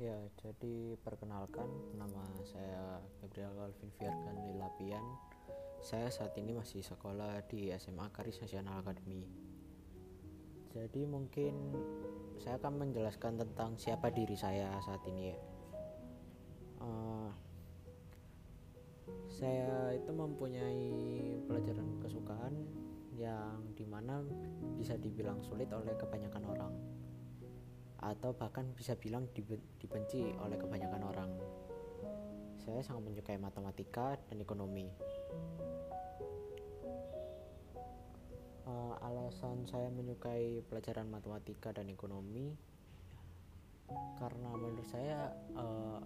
Ya, jadi perkenalkan nama saya Gabriel Calvin Fiargan Lilapian. Saya saat ini masih sekolah di SMA Karis Nasional Academy. Jadi mungkin saya akan menjelaskan tentang siapa diri saya saat ini ya. Uh, saya itu mempunyai pelajaran kesukaan yang di mana bisa dibilang sulit oleh kebanyakan orang atau bahkan bisa bilang dibenci oleh kebanyakan orang. Saya sangat menyukai matematika dan ekonomi. Uh, alasan saya menyukai pelajaran matematika dan ekonomi karena menurut saya uh,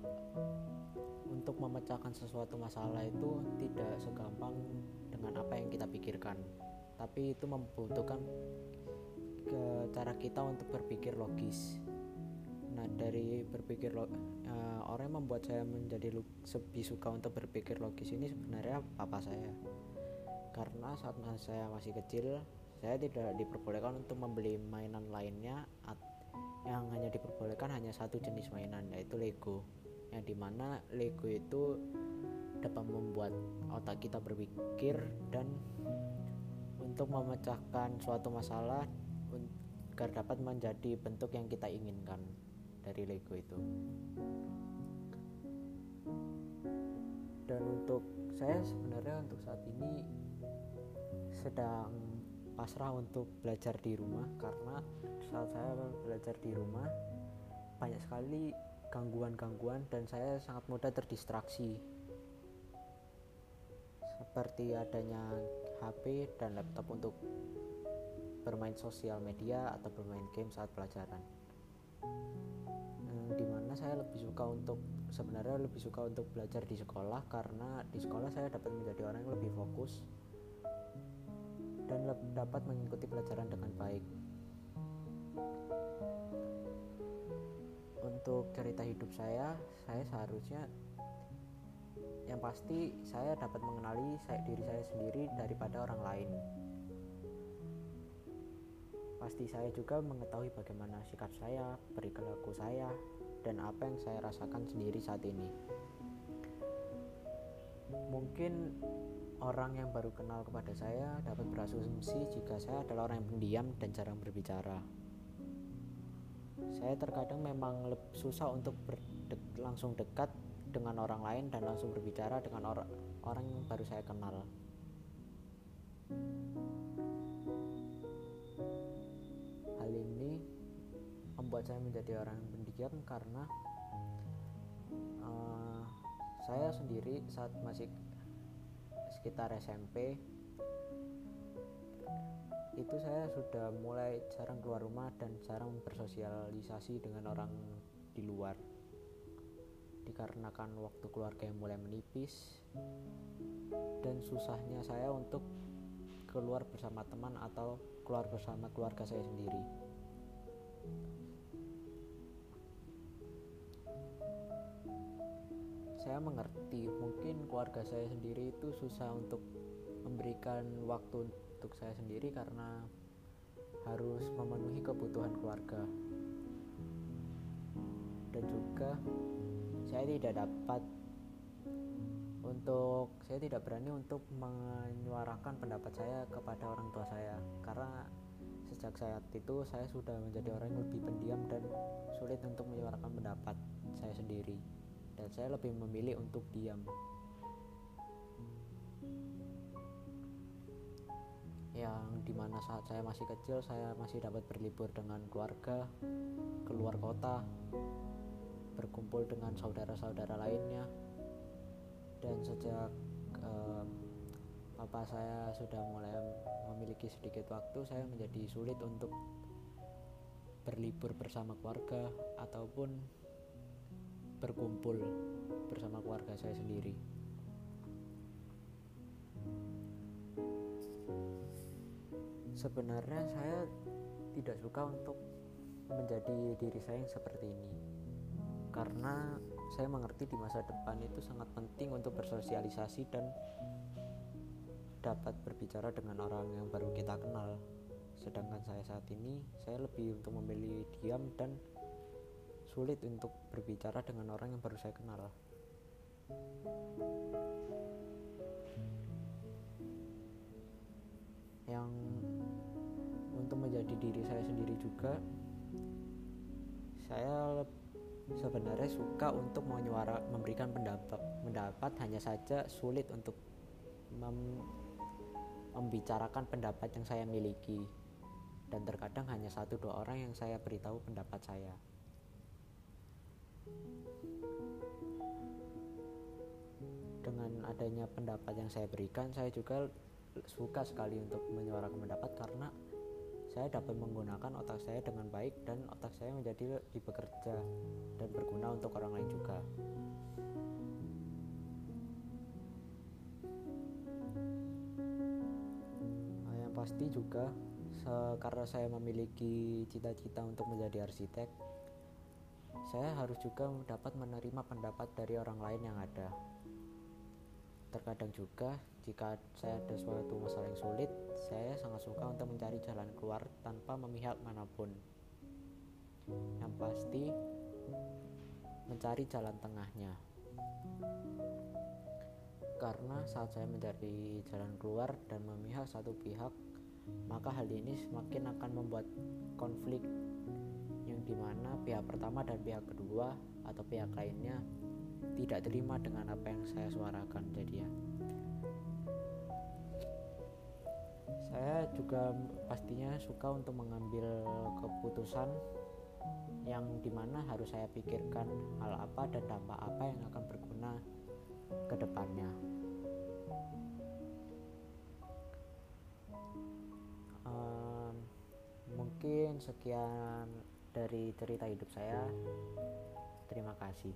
untuk memecahkan sesuatu masalah itu tidak segampang dengan apa yang kita pikirkan, tapi itu membutuhkan ke cara kita untuk berpikir logis. Nah, dari berpikir uh, orang yang membuat saya menjadi lebih suka untuk berpikir logis ini sebenarnya papa saya. Karena saat saya masih kecil, saya tidak diperbolehkan untuk membeli mainan lainnya yang hanya diperbolehkan hanya satu jenis mainan yaitu Lego. Yang di mana Lego itu dapat membuat otak kita berpikir dan untuk memecahkan suatu masalah agar dapat menjadi bentuk yang kita inginkan dari Lego itu. Dan untuk saya sebenarnya untuk saat ini sedang pasrah untuk belajar di rumah karena saat saya belajar di rumah banyak sekali gangguan-gangguan dan saya sangat mudah terdistraksi seperti adanya HP dan laptop untuk bermain sosial media atau bermain game saat pelajaran di mana saya lebih suka untuk sebenarnya lebih suka untuk belajar di sekolah karena di sekolah saya dapat menjadi orang yang lebih fokus dan dapat mengikuti pelajaran dengan baik. Untuk cerita hidup saya saya seharusnya yang pasti saya dapat mengenali saya, diri saya sendiri daripada orang lain Pasti saya juga mengetahui bagaimana sikap saya, perilaku saya, dan apa yang saya rasakan sendiri saat ini. Mungkin orang yang baru kenal kepada saya dapat berasumsi jika saya adalah orang yang pendiam dan jarang berbicara. Saya terkadang memang susah untuk berdek, langsung dekat dengan orang lain dan langsung berbicara dengan orang orang yang baru saya kenal. Membuat saya menjadi orang yang pendiam karena uh, saya sendiri saat masih sekitar SMP itu saya sudah mulai jarang keluar rumah dan jarang bersosialisasi dengan orang di luar. Dikarenakan waktu keluarga yang mulai menipis dan susahnya saya untuk keluar bersama teman atau keluar bersama keluarga saya sendiri saya mengerti mungkin keluarga saya sendiri itu susah untuk memberikan waktu untuk saya sendiri karena harus memenuhi kebutuhan keluarga. Dan juga saya tidak dapat untuk saya tidak berani untuk menyuarakan pendapat saya kepada orang tua saya. Karena sejak saat itu saya sudah menjadi orang yang lebih pendiam dan sulit untuk menyuarakan pendapat saya sendiri dan saya lebih memilih untuk diam. Yang di mana saat saya masih kecil, saya masih dapat berlibur dengan keluarga, keluar kota, berkumpul dengan saudara-saudara lainnya, dan sejak uh, papa saya sudah mulai memiliki sedikit waktu, saya menjadi sulit untuk berlibur bersama keluarga ataupun berkumpul bersama keluarga saya sendiri. Sebenarnya saya tidak suka untuk menjadi diri saya yang seperti ini. Karena saya mengerti di masa depan itu sangat penting untuk bersosialisasi dan dapat berbicara dengan orang yang baru kita kenal. Sedangkan saya saat ini, saya lebih untuk memilih diam dan sulit untuk berbicara dengan orang yang baru saya kenal. Yang untuk menjadi diri saya sendiri juga saya sebenarnya suka untuk menyuara memberikan pendapat pendapat hanya saja sulit untuk mem, membicarakan pendapat yang saya miliki. Dan terkadang hanya satu dua orang yang saya beritahu pendapat saya dengan adanya pendapat yang saya berikan saya juga suka sekali untuk menyuarakan pendapat karena saya dapat menggunakan otak saya dengan baik dan otak saya menjadi lebih bekerja dan berguna untuk orang lain juga. Nah, yang pasti juga karena saya memiliki cita-cita untuk menjadi arsitek saya harus juga dapat menerima pendapat dari orang lain yang ada. Terkadang juga jika saya ada suatu masalah yang sulit saya sangat suka untuk mencari jalan keluar tanpa memihak mana pun. Yang pasti mencari jalan tengahnya. Karena saat saya mencari jalan keluar dan memihak satu pihak maka hal ini semakin akan membuat konflik yang di mana pihak pertama dan pihak kedua atau pihak lainnya tidak terima dengan apa yang saya suarakan. Jadi ya saya juga pastinya suka untuk mengambil keputusan yang di mana harus saya pikirkan hal apa dan dampak apa yang akan berguna ke depannya. Um, mungkin sekian dari cerita hidup saya terima kasih.